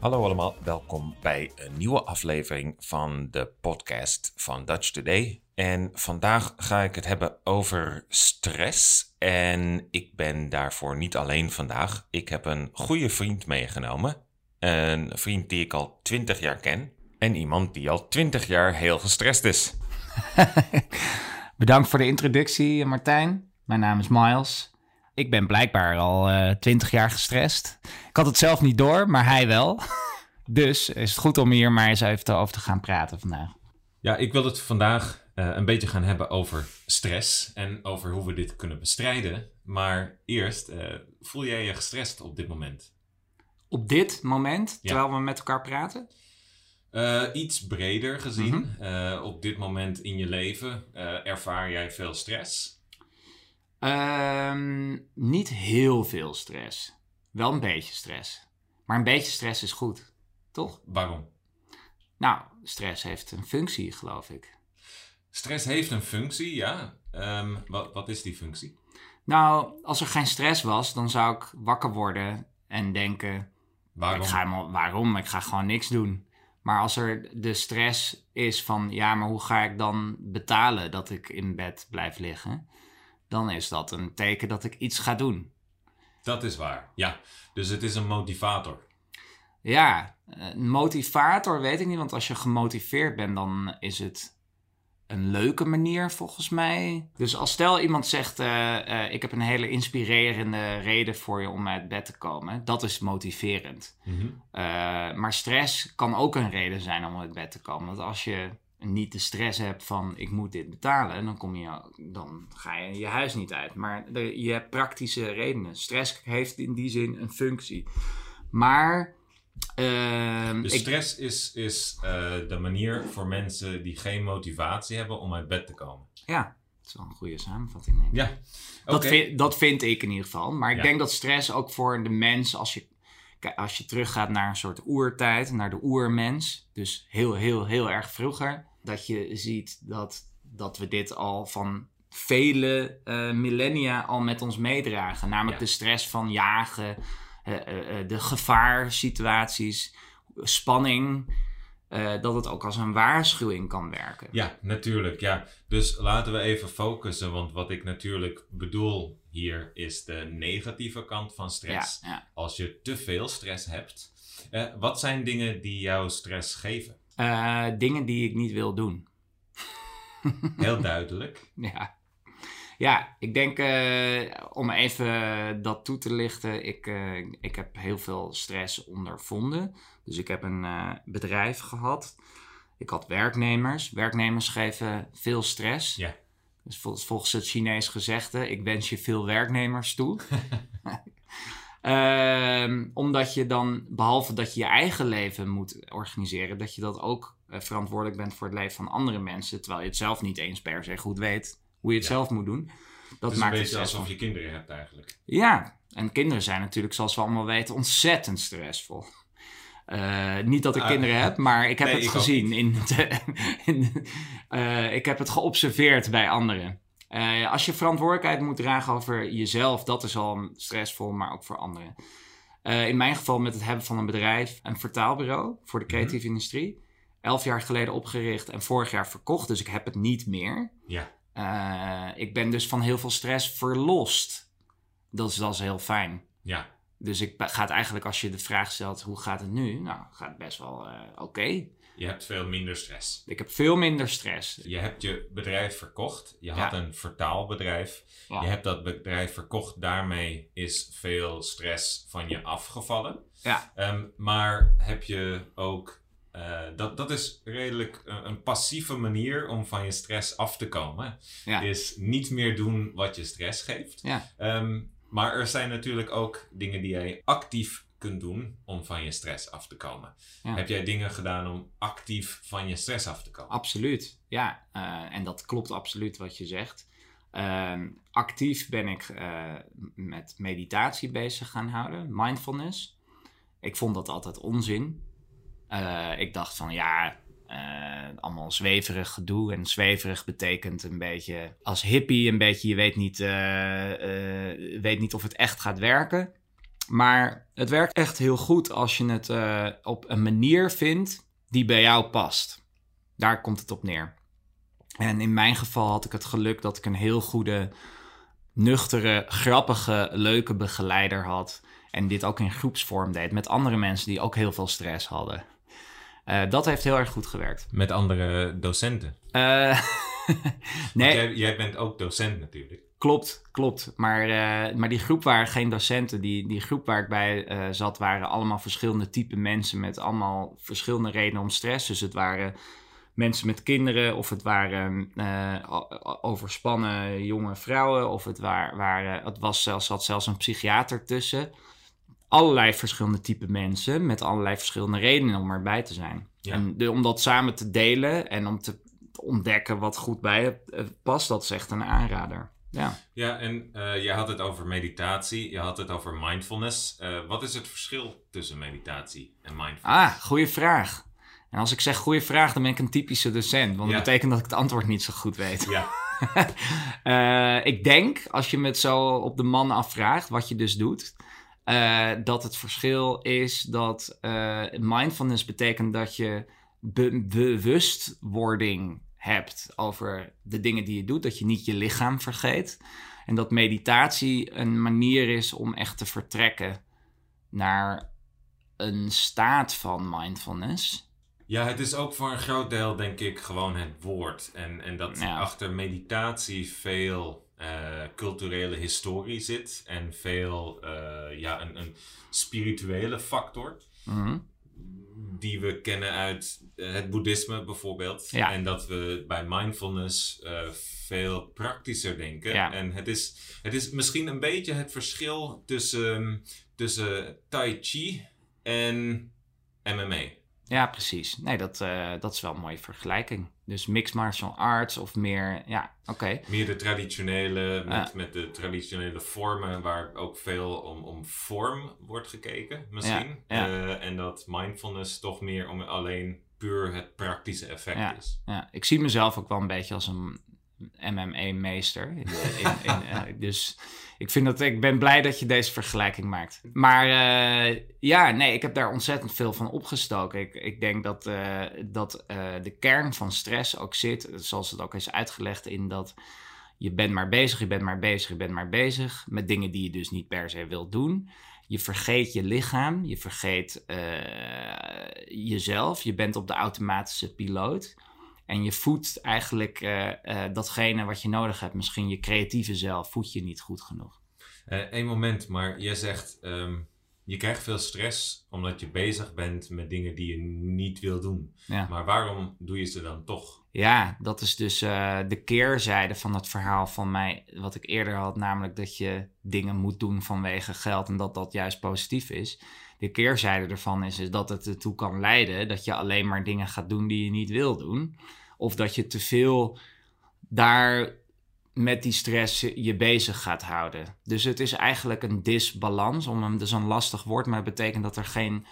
Hallo allemaal, welkom bij een nieuwe aflevering van de podcast van Dutch Today. En vandaag ga ik het hebben over stress. En ik ben daarvoor niet alleen vandaag. Ik heb een goede vriend meegenomen. Een vriend die ik al 20 jaar ken. En iemand die al 20 jaar heel gestrest is. Bedankt voor de introductie, Martijn. Mijn naam is Miles. Ik ben blijkbaar al uh, 20 jaar gestrest. Ik had het zelf niet door, maar hij wel. dus is het goed om hier maar eens even over te gaan praten vandaag. Ja, ik wil het vandaag uh, een beetje gaan hebben over stress en over hoe we dit kunnen bestrijden. Maar eerst, uh, voel jij je gestrest op dit moment? Op dit moment, terwijl we met elkaar praten? Uh, iets breder gezien, mm -hmm. op dit moment in je leven, ervaar jij veel stress? Um, niet heel veel stress. Wel een beetje stress. Maar een beetje stress is goed, toch? Waarom? Nou, stress heeft een functie, geloof ik. Stress heeft een functie, ja. Um, wat, wat is die functie? Nou, als er geen stress was, dan zou ik wakker worden en denken... Waarom? Ik ga, waarom? Ik ga gewoon niks doen. Maar als er de stress is van... Ja, maar hoe ga ik dan betalen dat ik in bed blijf liggen? Dan is dat een teken dat ik iets ga doen. Dat is waar, ja. Dus het is een motivator. Ja, een motivator weet ik niet. Want als je gemotiveerd bent, dan is het een leuke manier volgens mij. Dus als stel iemand zegt: uh, uh, Ik heb een hele inspirerende reden voor je om uit bed te komen, dat is motiverend. Mm -hmm. uh, maar stress kan ook een reden zijn om uit bed te komen. Want als je niet de stress hebt van ik moet dit betalen, dan, kom je, dan ga je je huis niet uit. Maar je hebt praktische redenen. Stress heeft in die zin een functie. Maar uh, dus stress is, is uh, de manier voor mensen die geen motivatie hebben om uit bed te komen. Ja, dat is wel een goede samenvatting. Denk ik. Ja, okay. dat, vind, dat vind ik in ieder geval. Maar ik ja. denk dat stress ook voor de mens, als je, als je teruggaat naar een soort oertijd, naar de oermens, dus heel, heel, heel erg vroeger, dat je ziet dat, dat we dit al van vele uh, millennia al met ons meedragen. Namelijk ja. de stress van jagen, uh, uh, de gevaarsituaties, spanning. Dat het ook als een waarschuwing kan werken. Ja, natuurlijk. Ja. Dus laten we even focussen. Want wat ik natuurlijk bedoel hier is de negatieve kant van stress. Ja, ja. Als je te veel stress hebt. wat zijn dingen die jou stress geven? Uh, dingen die ik niet wil doen. Heel duidelijk. ja. Ja, ik denk uh, om even dat toe te lichten. Ik, uh, ik heb heel veel stress ondervonden. Dus ik heb een bedrijf gehad. Ik had werknemers. Werknemers geven veel stress. Ja. Dus vol volgens het Chinees gezegde: ik wens je veel werknemers toe. Uh, omdat je dan, behalve dat je je eigen leven moet organiseren, dat je dat ook uh, verantwoordelijk bent voor het leven van andere mensen. Terwijl je het zelf niet eens per se goed weet hoe je het ja. zelf moet doen. Dat dus maakt een beetje alsof je kinderen hebt eigenlijk. Ja, en kinderen zijn natuurlijk, zoals we allemaal weten, ontzettend stressvol. Uh, niet dat ik uh, kinderen heb, maar ik heb nee, het ik gezien. In de, in de, ik heb het geobserveerd bij anderen. Uh, als je verantwoordelijkheid moet dragen over jezelf, dat is al stressvol, maar ook voor anderen. In mijn geval met het hebben van een bedrijf, een vertaalbureau voor de creatieve mm -hmm. industrie. Elf jaar geleden opgericht en vorig jaar verkocht, dus ik heb het niet meer. Ja. Uh, ik ben dus van heel veel stress verlost. Dat is, dat is heel fijn. Ja. Dus ik ga het eigenlijk, als je de vraag stelt, hoe gaat het nu? Nou, gaat best wel oké. Okay. Je hebt veel minder stress. Ik heb veel minder stress. Je hebt je bedrijf verkocht. Je had ja. een vertaalbedrijf. Ja. Je hebt dat bedrijf verkocht. Daarmee is veel stress van je afgevallen. Ja. Um, maar heb je ook... Uh, dat, dat is redelijk een, een, passieve manier om van je stress af te komen. Ja. Is niet meer doen wat je stress geeft. Ja. Um, maar er zijn natuurlijk ook dingen die jij actief kunt doen om van je stress af te komen. Ja. Heb jij dingen gedaan om actief van je stress af te komen? Absoluut, ja. Uh, en dat klopt absoluut wat je zegt. Uh, actief ben ik met meditatie bezig gaan houden, mindfulness. Ik vond dat altijd onzin. Uh, ik dacht van ja, allemaal zweverig gedoe. En zweverig betekent een beetje als hippie, een beetje je weet niet, weet niet of het echt gaat werken. Maar het werkt echt heel goed als je het op een manier vindt die bij jou past. Daar komt het op neer. En in mijn geval had ik het geluk dat ik een heel goede, nuchtere, grappige, leuke begeleider had. En dit ook in groepsvorm deed met andere mensen die ook heel veel stress hadden. Uh, dat heeft heel erg goed gewerkt. Met andere docenten? Uh, nee. Jij, jij, bent ook docent natuurlijk. Klopt, klopt. Maar, uh, maar die groep waren geen docenten. Die, die groep waar ik bij zat waren allemaal verschillende type mensen met allemaal verschillende redenen om stress. Dus het waren mensen met kinderen, of het waren overspannen jonge vrouwen, of het, waar, waren, het was zelfs, zat zelfs een psychiater tussen. Allerlei verschillende type mensen met allerlei verschillende redenen om erbij te zijn. En de, om dat samen te delen en om te ontdekken wat goed bij je past, dat is echt een aanrader. Ja, ja en uh, je had het over meditatie, je had het over mindfulness. Uh, wat is het verschil tussen meditatie en mindfulness? Ah, goede vraag. En als ik zeg goede vraag, dan ben ik een typische docent. Want dat betekent dat ik het antwoord niet zo goed weet. Ja. uh, ik denk, als je me het zo op de man afvraagt, wat je dus doet... dat het verschil is dat mindfulness betekent dat je be bewustwording hebt over de dingen die je doet, dat je niet je lichaam vergeet. En dat meditatie een manier is om echt te vertrekken naar een staat van mindfulness. Ja, het is ook voor een groot deel, denk ik, gewoon het woord. En, en dat achter meditatie veel uh, culturele historie zit en veel uh, ja, een, een spirituele factor. Mm die we kennen uit eh, het boeddhisme bijvoorbeeld. En dat we bij mindfulness uh, veel praktischer denken. En het is, het is misschien een beetje het verschil tussen, tussen Tai Chi en MMA. Ja, precies. Nee, dat, dat is wel een mooie vergelijking. Dus mixed martial arts of meer, ja, oké. Meer de traditionele, met, met de traditionele vormen, waar ook veel om, om vorm wordt gekeken, misschien. Uh, en dat mindfulness toch meer om alleen puur het praktische effect is. Ja, ik zie mezelf ook wel een beetje als een MMA-meester. In, uh, dus ik, vind dat, ik ben blij dat je deze vergelijking maakt. Maar uh, ja, nee, ik heb daar ontzettend veel van opgestoken. Ik, ik denk dat, uh, dat de kern van stress ook zit, zoals het ook is uitgelegd, in dat je bent maar bezig, je bent maar bezig, je bent maar bezig met dingen die je dus niet per se wilt doen. Je vergeet je lichaam, je vergeet jezelf, je bent op de automatische piloot. En je voedt eigenlijk uh, uh, datgene wat je nodig hebt. Misschien je creatieve zelf voed je niet goed genoeg. Eén uh, moment, maar jij zegt um, je krijgt veel stress omdat je bezig bent met dingen die je niet wil doen. Ja. Maar waarom doe je ze dan toch? Ja, dat is dus de keerzijde van het verhaal van mij, wat ik eerder had, namelijk dat je dingen moet doen vanwege geld en dat dat juist positief is. De keerzijde ervan is, is dat het ertoe kan leiden dat je alleen maar dingen gaat doen die je niet wil doen. Of dat je te veel daar met die stress je bezig gaat houden. Dus het is eigenlijk een disbalans, om hem, dus een lastig woord, maar het betekent dat er geen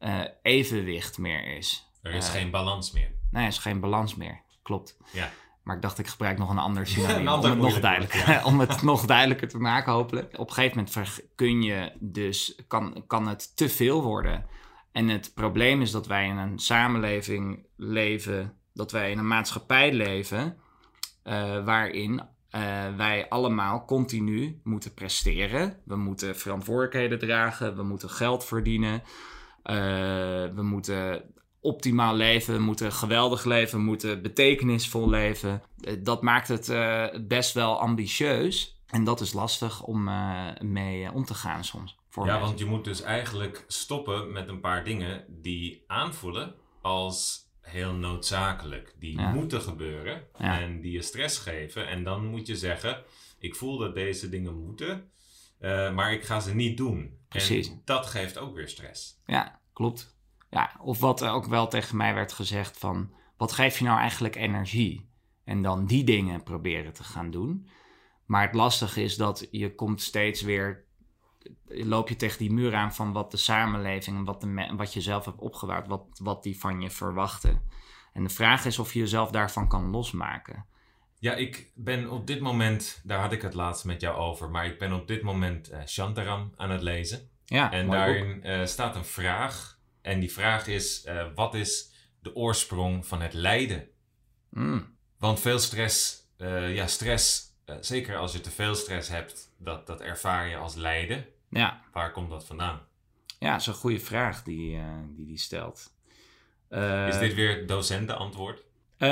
uh, evenwicht meer is. Er is uh, geen balans meer. Nee, er is geen balans meer. Klopt. Ja. Maar ik dacht, ik gebruik nog een ander synoniem om, het nog duidelijker, ja. om het nog duidelijker te maken, hopelijk. Op een gegeven moment kun je dus, kan, kan het te veel worden. En het probleem is dat wij in een samenleving leven dat wij in een maatschappij leven uh, waarin uh, wij allemaal continu moeten presteren. We moeten verantwoordelijkheden dragen, we moeten geld verdienen, uh, we moeten optimaal leven, moeten geweldig leven, moeten betekenisvol leven. dat maakt het best wel ambitieus en dat is lastig om mee om te gaan soms. ja, want je moet dus eigenlijk stoppen met een paar dingen die aanvoelen als heel noodzakelijk. Die moeten gebeuren en die je stress geven. En dan moet je zeggen: Ik voel dat deze dingen moeten, uh, maar ik ga ze niet doen. Precies. En dat geeft ook weer stress. Ja, klopt. Ja, of wat ook wel tegen mij werd gezegd: van wat geeft je nou eigenlijk energie? En dan die dingen proberen te gaan doen. Maar het lastige is dat je komt steeds weer loop je tegen die muur aan van wat de samenleving en wat, de, wat je zelf hebt opgebouwd, wat, wat die van je verwachten. En de vraag is of je jezelf daarvan kan losmaken. Ja, ik ben op dit moment, daar had ik het laatst met jou over, maar ik ben op dit moment uh, Shantaram aan het lezen. Ja, En daarin eh, staat een vraag. En die vraag is: eh, wat is de oorsprong van het lijden? Mm, Want veel stress, eh, ja, stress, eh, zeker als je te veel stress hebt, dat, dat ervaar je als lijden. ja. Waar komt dat vandaan? ja, dat is een goede vraag die die, die stelt. Is dit weer het docentenantwoord? Eh,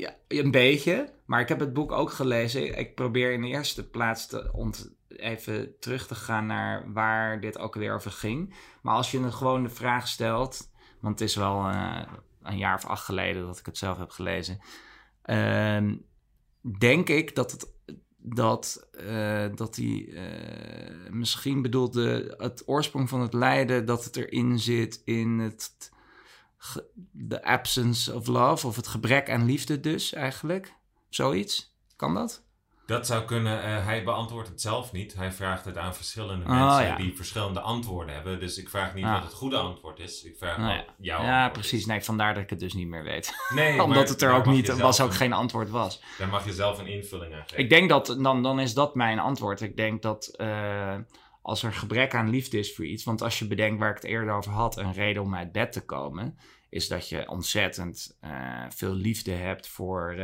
ja, een beetje, maar ik heb het boek ook gelezen. Ik probeer in de eerste plaats te ont even terug te gaan naar waar dit ook weer over ging. Maar als je gewoon de vraag stelt, want het is wel eh, een jaar of acht geleden dat ik het zelf heb gelezen, ehm, denk ik dat het dat, eh, dat hij eh, misschien bedoelde het oorsprong van het lijden, dat het erin zit in het de absence of love, of het gebrek aan liefde dus eigenlijk. Zoiets. Kan dat? Dat zou kunnen. eh, hij beantwoordt het zelf niet. Hij vraagt het aan verschillende Oh, mensen ja. die verschillende antwoorden hebben. Dus ik vraag niet Ah. wat het goede antwoord is. Ik vraag Nou ja. jouw ja, precies. Nee, vandaar dat ik het dus niet meer weet. Nee, maar Omdat het er ook niet was, ook een- geen antwoord was. Daar mag je zelf een invulling aan geven. Ik denk dat, dan, dan is dat mijn antwoord. Ik denk dat eh, als er gebrek aan liefde is voor iets, want als je bedenkt waar ik het eerder over had, een reden om uit bed te komen, is dat je ontzettend eh, veel liefde hebt voor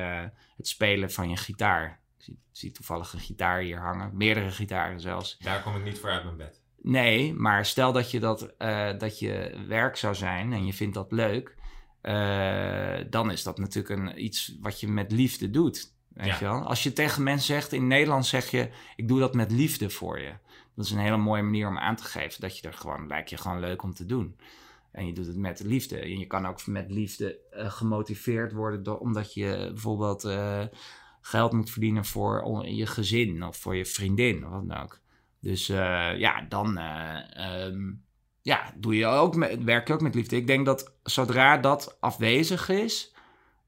het spelen van je gitaar. Ik zie, toevallig een gitaar hier hangen, meerdere gitaren zelfs. Daar kom ik niet voor uit mijn bed. Nee, maar stel dat je, dat, eh, dat je werk zou zijn en je vindt dat leuk, eh, dan is dat natuurlijk een, iets wat je met liefde doet. Weet Ja. je wel? Als je tegen mensen zegt, in Nederland zeg je, ik doe dat met liefde voor je. Dat is een hele mooie manier om aan te geven dat je er gewoon, lijkt je gewoon leuk om te doen. En je doet het met liefde. En je kan ook met liefde eh, gemotiveerd worden door, omdat je bijvoorbeeld geld moet verdienen voor je gezin of voor je vriendin of wat dan ook. Dus eh, ja, dan eh, ehm, ja, doe je ook met, werk je ook met liefde. Ik denk dat zodra dat afwezig is,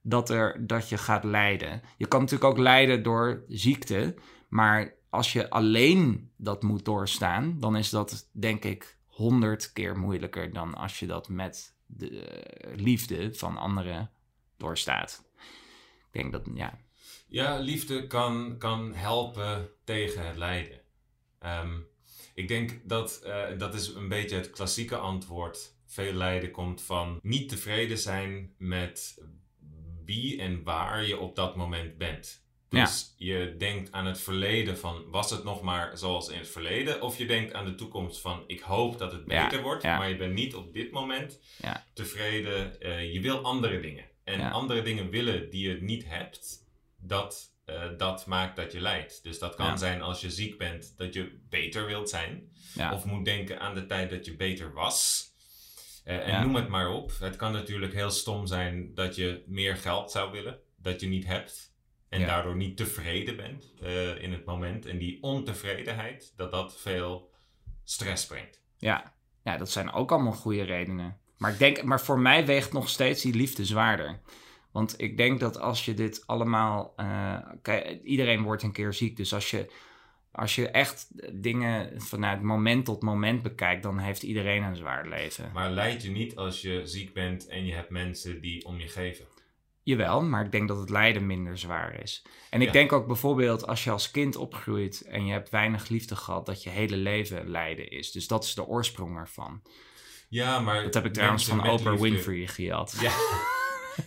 dat, er, dat je gaat lijden. Je kan natuurlijk ook lijden door ziekte, maar als je alleen dat moet doorstaan, dan is dat denk ik honderd keer moeilijker dan als je dat met de eh, liefde van anderen doorstaat. Ik denk dat, ja, Ja, liefde kan, kan helpen tegen het lijden. Ehm, ik denk dat eh, dat is een beetje het klassieke antwoord. Veel lijden komt van niet tevreden zijn met wie en waar je op dat moment bent. Dus je denkt aan het verleden van was het nog maar zoals in het verleden? Of je denkt aan de toekomst van ik hoop dat het Ja, beter wordt, ja. maar je bent niet op dit moment tevreden. Eh, je wil andere dingen. En andere dingen willen die je niet hebt, dat, eh, dat maakt dat je lijdt. Dus dat kan Ja. zijn als je ziek bent, dat je beter wilt zijn. ja, Of moet denken aan de tijd dat je beter was. Eh, en Ja. noem het maar op. Het kan natuurlijk heel stom zijn dat je meer geld zou willen, dat je niet hebt. En daardoor niet tevreden bent eh, in het moment. En die ontevredenheid, dat dat veel stress brengt. ja. ja, dat zijn ook allemaal goede redenen. Maar, ik denk, maar voor mij weegt nog steeds die liefde zwaarder. Want ik denk dat als je dit allemaal. kijk, iedereen wordt een keer ziek. Dus als je, als je echt dingen vanuit moment tot moment bekijkt, dan heeft iedereen een zwaar leven. Maar leid je niet als je ziek bent en je hebt mensen die om je geven. Jawel, maar ik denk dat het lijden minder zwaar is. En ik Ja. denk ook bijvoorbeeld als je als kind opgroeit en je hebt weinig liefde gehad, dat je hele leven lijden is. Dus dat is de oorsprong ervan. Ja, maar... Dat heb ik trouwens van Oprah liefde- Winfrey gehad. Ja.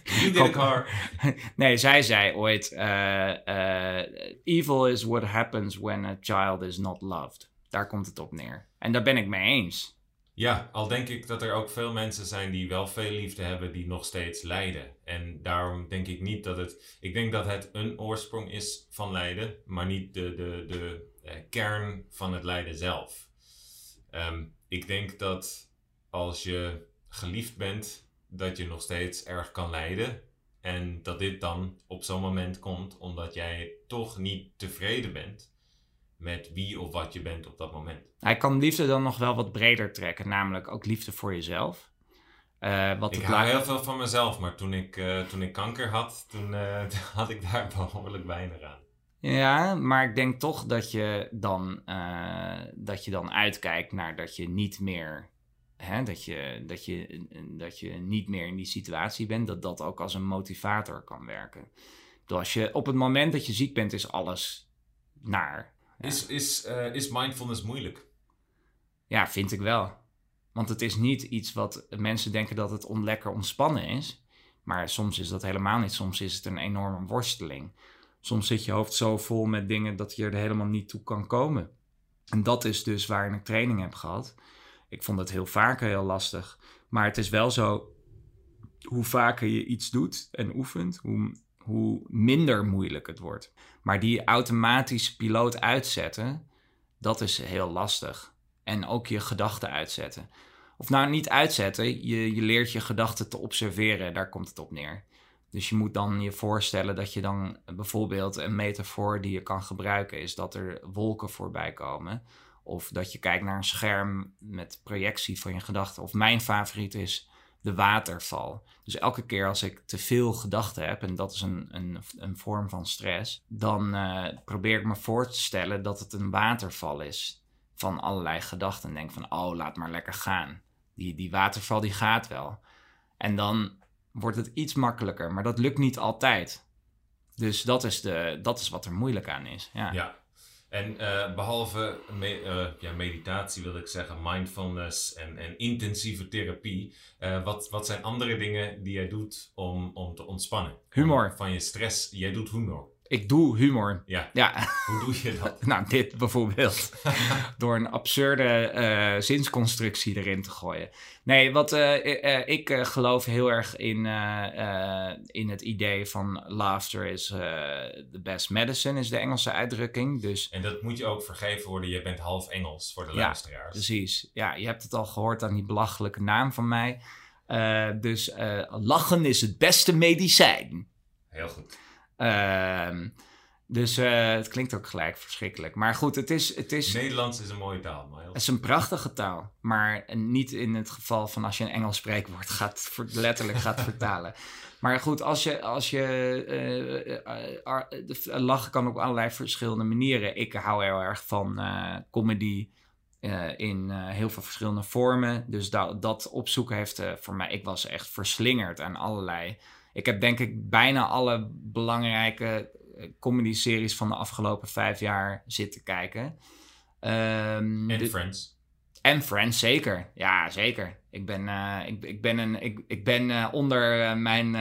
you did it, car. nee, zij zei ooit: eh, eh, Evil is what happens when a child is not loved. Daar komt het op neer. En daar ben ik mee eens. Ja, al denk ik dat er ook veel mensen zijn die wel veel liefde hebben, die nog steeds lijden. En daarom denk ik niet dat het. Ik denk dat het een oorsprong is van lijden, maar niet de, de, de eh, kern van het lijden zelf. Ehm, ik denk dat als je geliefd bent, dat je nog steeds erg kan lijden. En dat dit dan op zo'n moment komt omdat jij toch niet tevreden bent met wie of wat je bent op dat moment. Hij kan liefde dan nog wel wat breder trekken, namelijk ook liefde voor jezelf. Eh, wat Ik hou heel veel van mezelf, maar toen ik, eh, toen ik kanker had, toen eh, had ik daar behoorlijk weinig aan. Ja, maar ik denk toch dat je dan, dat je dan uitkijkt naar dat je niet meer. Hè, dat, je, dat, je, dat je niet meer in die situatie bent, dat dat ook als een motivator kan werken. Bedoel, Als je, op het moment dat je ziek bent, is alles naar. Ja. Is, is, eh, is mindfulness moeilijk? Ja, vind ik wel. Want het is niet iets wat mensen denken dat het onlekker ontspannen is. Maar soms is dat helemaal niet. Soms is het een enorme worsteling. Soms zit je hoofd zo vol met dingen dat je er helemaal niet toe kan komen. En dat is dus waar ik training heb gehad. Ik vond het heel vaak heel lastig. Maar het is wel zo, hoe vaker je iets doet en oefent, hoe, hoe minder moeilijk het wordt. Maar die automatische piloot uitzetten, dat is heel lastig. En ook je gedachten uitzetten. Of nou, niet uitzetten, je, je leert je gedachten te observeren, daar komt het op neer. Dus je moet dan je voorstellen dat je dan bijvoorbeeld een metafoor die je kan gebruiken is dat er wolken voorbij komen. Of dat je kijkt naar een scherm met projectie van je gedachten. Of mijn favoriet is de waterval. Dus elke keer als ik te veel gedachten heb, en dat is een, een, een vorm van stress, dan uh, probeer ik me voor te stellen dat het een waterval is van allerlei gedachten. En denk van, oh, laat maar lekker gaan. Die, die waterval die gaat wel. En dan wordt het iets makkelijker, maar dat lukt niet altijd. Dus dat is, de, dat is wat er moeilijk aan is. Ja. ja. En uh, behalve me, uh, ja, meditatie wil ik zeggen, mindfulness en, en intensieve therapie. Uh, wat, wat zijn andere dingen die jij doet om, om te ontspannen? Humor. van je stress. Jij doet humor. Ik doe humor. Ja. ja. Hoe doe je dat? nou, dit bijvoorbeeld. Door een absurde uh, zinsconstructie erin te gooien. Nee, wat uh, uh, ik geloof heel erg in, in het idee van laughter is the best medicine, is de Engelse uitdrukking. Dus, en dat moet je ook vergeven worden, je bent half Engels voor de ja, luisteraars. Precies. Ja, je hebt het al gehoord aan die belachelijke naam van mij. dus lachen is het beste medicijn. Heel goed. Uh, dus uh, het klinkt ook gelijk verschrikkelijk. Maar goed, het is... Het is Nederlands is een mooie taal. Maar het is een prachtige taal. Maar niet in het geval van als je een Engels spreekwoord gaat, letterlijk gaat vertalen. Maar goed, als je... Als je uh, uh, lachen kan op allerlei verschillende manieren. Ik hou heel erg van comedy... in heel veel verschillende vormen. Dus dat, dat opzoeken heeft voor mij... Ik was echt verslingerd aan allerlei ik heb denk ik bijna alle belangrijke eh, comedy-series van de afgelopen vijf jaar zitten kijken. Um, en Friends. En Friends, zeker. Ja, zeker. Ik ben, uh, ik, ik ben, een, ik, ik ben uh, onder uh, mijn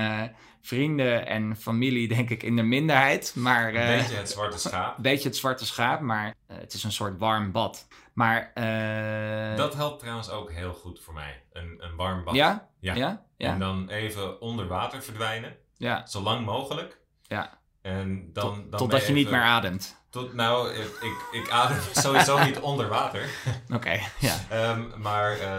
vrienden en familie denk ik in de minderheid. Maar, een beetje het zwarte schaap. Een beetje het zwarte schaap, maar het is een soort warm bad. Maar, dat helpt trouwens ook heel goed voor mij. Een, een warm bad. Ja? Ja. ja? En dan even onder water verdwijnen. Ja. Zo lang mogelijk. Ja. En dan, Tot, dan totdat je niet meer ademt. Tot, nou, ik, ik, ik adem sowieso niet onder water. Oké, ja. Um, maar uh,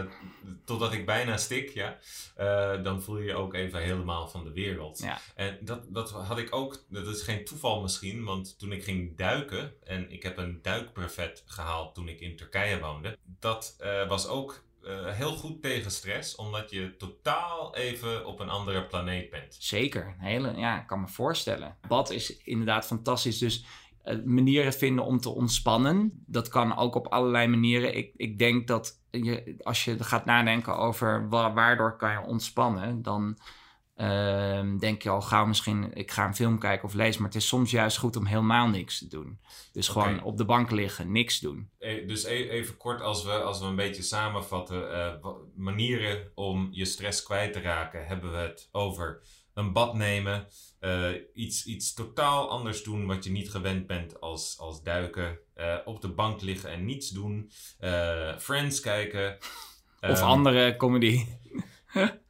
totdat ik bijna stik, ja. Uh, dan voel je je ook even helemaal van de wereld. Ja. En dat, dat had ik ook, dat is geen toeval misschien, want toen ik ging duiken, en ik heb een duikbrevet gehaald toen ik in Turkije woonde, dat uh, was ook uh, heel goed tegen stress, omdat je totaal even op een andere planeet bent. Zeker, hele, ja, ik kan me voorstellen. Bad is inderdaad fantastisch. Dus uh, manieren vinden om te ontspannen, dat kan ook op allerlei manieren. Ik, ik denk dat je, als je gaat nadenken over wa waardoor kan je ontspannen, dan Uh, denk je al gauw misschien, ik ga een film kijken of lezen. Maar het is soms juist goed om helemaal niks te doen. Dus okay. gewoon op de bank liggen, niks doen. E dus e even kort, als we, als we een beetje samenvatten. Uh, manieren om je stress kwijt te raken. Hebben we het over een bad nemen. Uh, iets, iets totaal anders doen wat je niet gewend bent als, als duiken. Uh, op de bank liggen en niets doen. Friends kijken. Of um, andere comedy.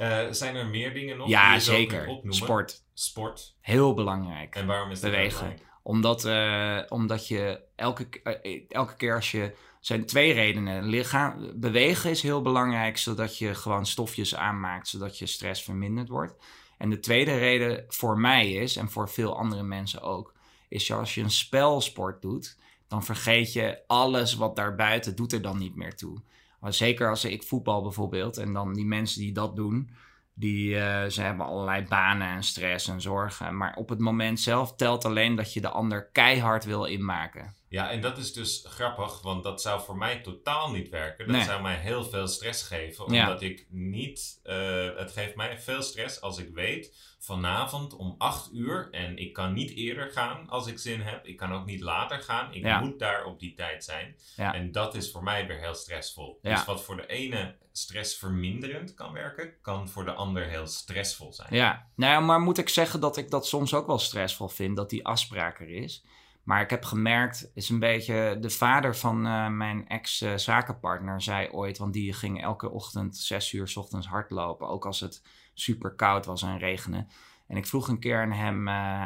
Uh, zijn er meer dingen nog? Ja, zeker. Sport. Sport. Heel belangrijk. En waarom is dat Bewegen. Omdat, uh, omdat je elke, uh, elke keer als je. Er zijn twee redenen. Lichaam, bewegen is heel belangrijk, zodat je gewoon stofjes aanmaakt, zodat je stress verminderd wordt. En de tweede reden voor mij is, en voor veel andere mensen ook, is als je een spelsport doet, dan vergeet je alles wat daarbuiten doet er dan niet meer toe. Maar zeker als ik voetbal bijvoorbeeld. En dan die mensen die dat doen. Die, uh, ze hebben allerlei banen en stress en zorgen. Maar op het moment zelf telt alleen dat je de ander keihard wil inmaken. Ja, en dat is dus grappig, want dat zou voor mij totaal niet werken. Dat zou mij heel veel stress geven, omdat ik niet... Uh, het geeft mij veel stress als ik weet, vanavond om 8 uur, en ik kan niet eerder gaan als ik zin heb. Ik kan ook niet later gaan. Ik moet daar op die tijd zijn. Ja. En dat is voor mij weer heel stressvol. Dus wat voor de ene stressverminderend kan werken, kan voor de ander heel stressvol zijn. Ja, nou ja, maar moet ik zeggen dat ik dat soms ook wel stressvol vind, dat die afspraak er is. Maar ik heb gemerkt, is een beetje de vader van uh, mijn ex-zakenpartner zei ooit, want die ging elke ochtend zes uur s ochtends hardlopen, ook als het super koud was en regende. En ik vroeg een keer aan hem, uh,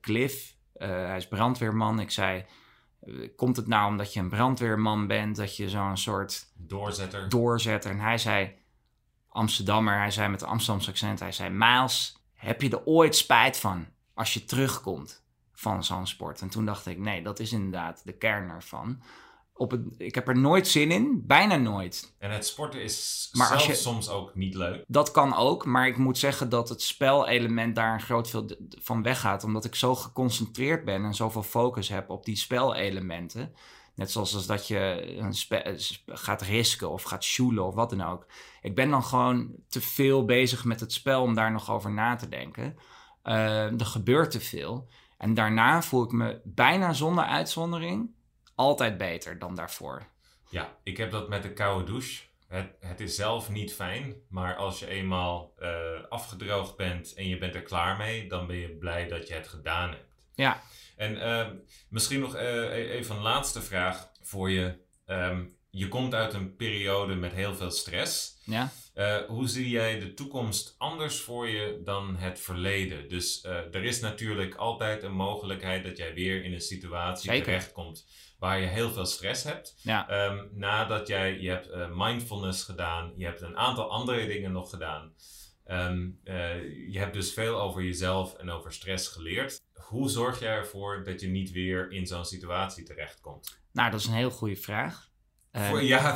Cliff, hij is brandweerman. Ik zei, komt het nou omdat je een brandweerman bent, dat je zo'n soort doorzetter. doorzetter. En hij zei, Amsterdammer, hij zei met een Amsterdamse accent, hij zei, Miles, heb je er ooit spijt van als je terugkomt? Van zo'n sport. En toen dacht ik, nee, dat is inderdaad de kern ervan. Op het, ik heb er nooit zin in, bijna nooit. En het sporten is maar zelf je, soms ook niet leuk. Dat kan ook, maar ik moet zeggen dat het spelelement daar een groot veel van weggaat. Omdat ik zo geconcentreerd ben en zoveel focus heb op die spelelementen. Net zoals als dat je een gaat risken of gaat shoelen of wat dan ook. Ik ben dan gewoon te veel bezig met het spel om daar nog over na te denken. Uh, er gebeurt te veel. En daarna voel ik me bijna zonder uitzondering altijd beter dan daarvoor. Ja, ik heb dat met de koude douche. Het, het is zelf niet fijn, maar als je eenmaal uh, afgedroogd bent en je bent er klaar mee, dan ben je blij dat je het gedaan hebt. Ja. En uh, misschien nog uh, even een laatste vraag voor je. Um, je komt uit een periode met heel veel stress. Ja. Uh, hoe zie jij de toekomst anders voor je dan het verleden? Dus uh, er is natuurlijk altijd een mogelijkheid dat jij weer in een situatie Zeker. terechtkomt waar je heel veel stress hebt. Ja. Um, nadat jij, je hebt uh, mindfulness gedaan, je hebt een aantal andere dingen nog gedaan. Um, je hebt dus veel over jezelf en over stress geleerd. Hoe zorg jij ervoor dat je niet weer in zo'n situatie terechtkomt? Nou, dat is een heel goede vraag. Voor, ja,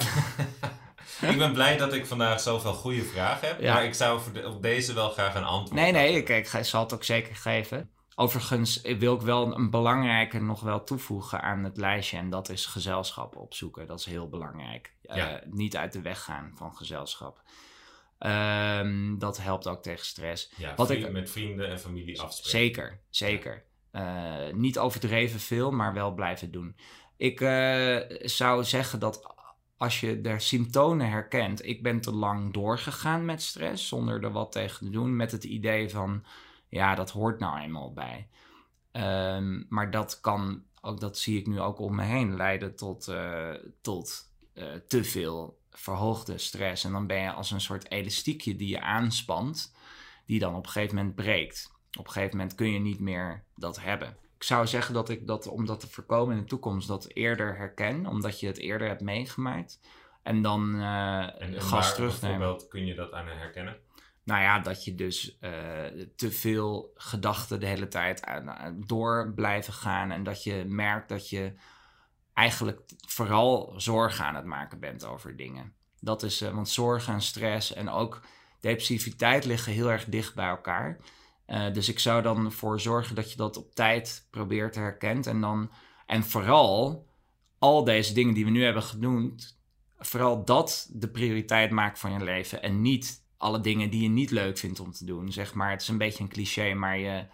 ik ben blij dat ik vandaag zoveel goede vragen heb. Maar ik zou op deze wel graag een antwoord Nee, nee, ik, ik zal het ook zeker geven. Overigens wil ik wel een belangrijke nog wel toevoegen aan het lijstje. En dat is gezelschap opzoeken. Dat is heel belangrijk. Uh, niet uit de weg gaan van gezelschap. Um, dat helpt ook tegen stress. Ja, Wat ik, met vrienden en familie afspreken. Zeker, zeker. Uh, niet overdreven veel, maar wel blijven doen. Ik uh, zou zeggen dat als je de symptomen herkent, ik ben te lang doorgegaan met stress zonder er wat tegen te doen, met het idee van, ja, dat hoort nou eenmaal bij. Um, maar dat kan, ook dat zie ik nu ook om me heen, leiden tot, uh, tot uh, te veel verhoogde stress. En dan ben je als een soort elastiekje die je aanspant, die dan op een gegeven moment breekt. Op een gegeven moment kun je niet meer dat hebben ik zou zeggen dat ik dat, om dat te voorkomen in de toekomst, dat eerder herken, omdat je het eerder hebt meegemaakt. En dan uh, en, gas terugnemen. Bijvoorbeeld, kun je dat aan herkennen? Nou ja, dat je dus uh, te veel gedachten de hele tijd door blijven gaan. En dat je merkt dat je eigenlijk vooral zorgen aan het maken bent over dingen. Dat is, uh, want zorgen en stress en ook depressiviteit liggen heel erg dicht bij elkaar. Uh, dus ik zou dan ervoor zorgen dat je dat op tijd probeert te herkennen. En, dan, en vooral al deze dingen die we nu hebben genoemd, vooral dat de prioriteit maakt van je leven. En niet alle dingen die je niet leuk vindt om te doen. Zeg maar, het is een beetje een cliché, maar je,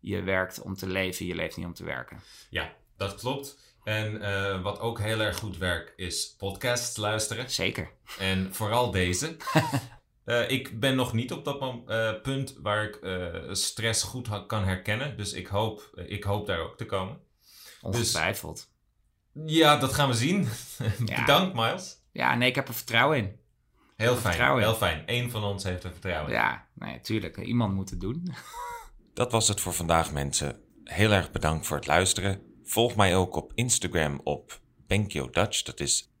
je werkt om te leven, je leeft niet om te werken. Ja, dat klopt. En uh, wat ook heel erg goed werkt, is podcasts luisteren. Zeker. En vooral deze. Uh, ik ben nog niet op dat uh, punt waar ik uh, stress goed kan herkennen. Dus ik hoop, ik hoop daar ook te komen. Ongetwijfeld. Dus, ja, dat gaan we zien. ja. Bedankt, Miles. Ja, nee, ik heb er vertrouwen in. Heel fijn, vertrouwen heel fijn. Eén van ons heeft er vertrouwen in. Ja, nee, tuurlijk. Iemand moet het doen. dat was het voor vandaag, mensen. Heel erg bedankt voor het luisteren. Volg mij ook op Instagram op Benkyo Dutch. Dat is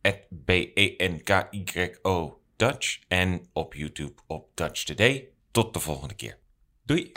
B-E-N-K-Y-O Dutch en op YouTube op Dutch Today. Tot de volgende keer. Doei!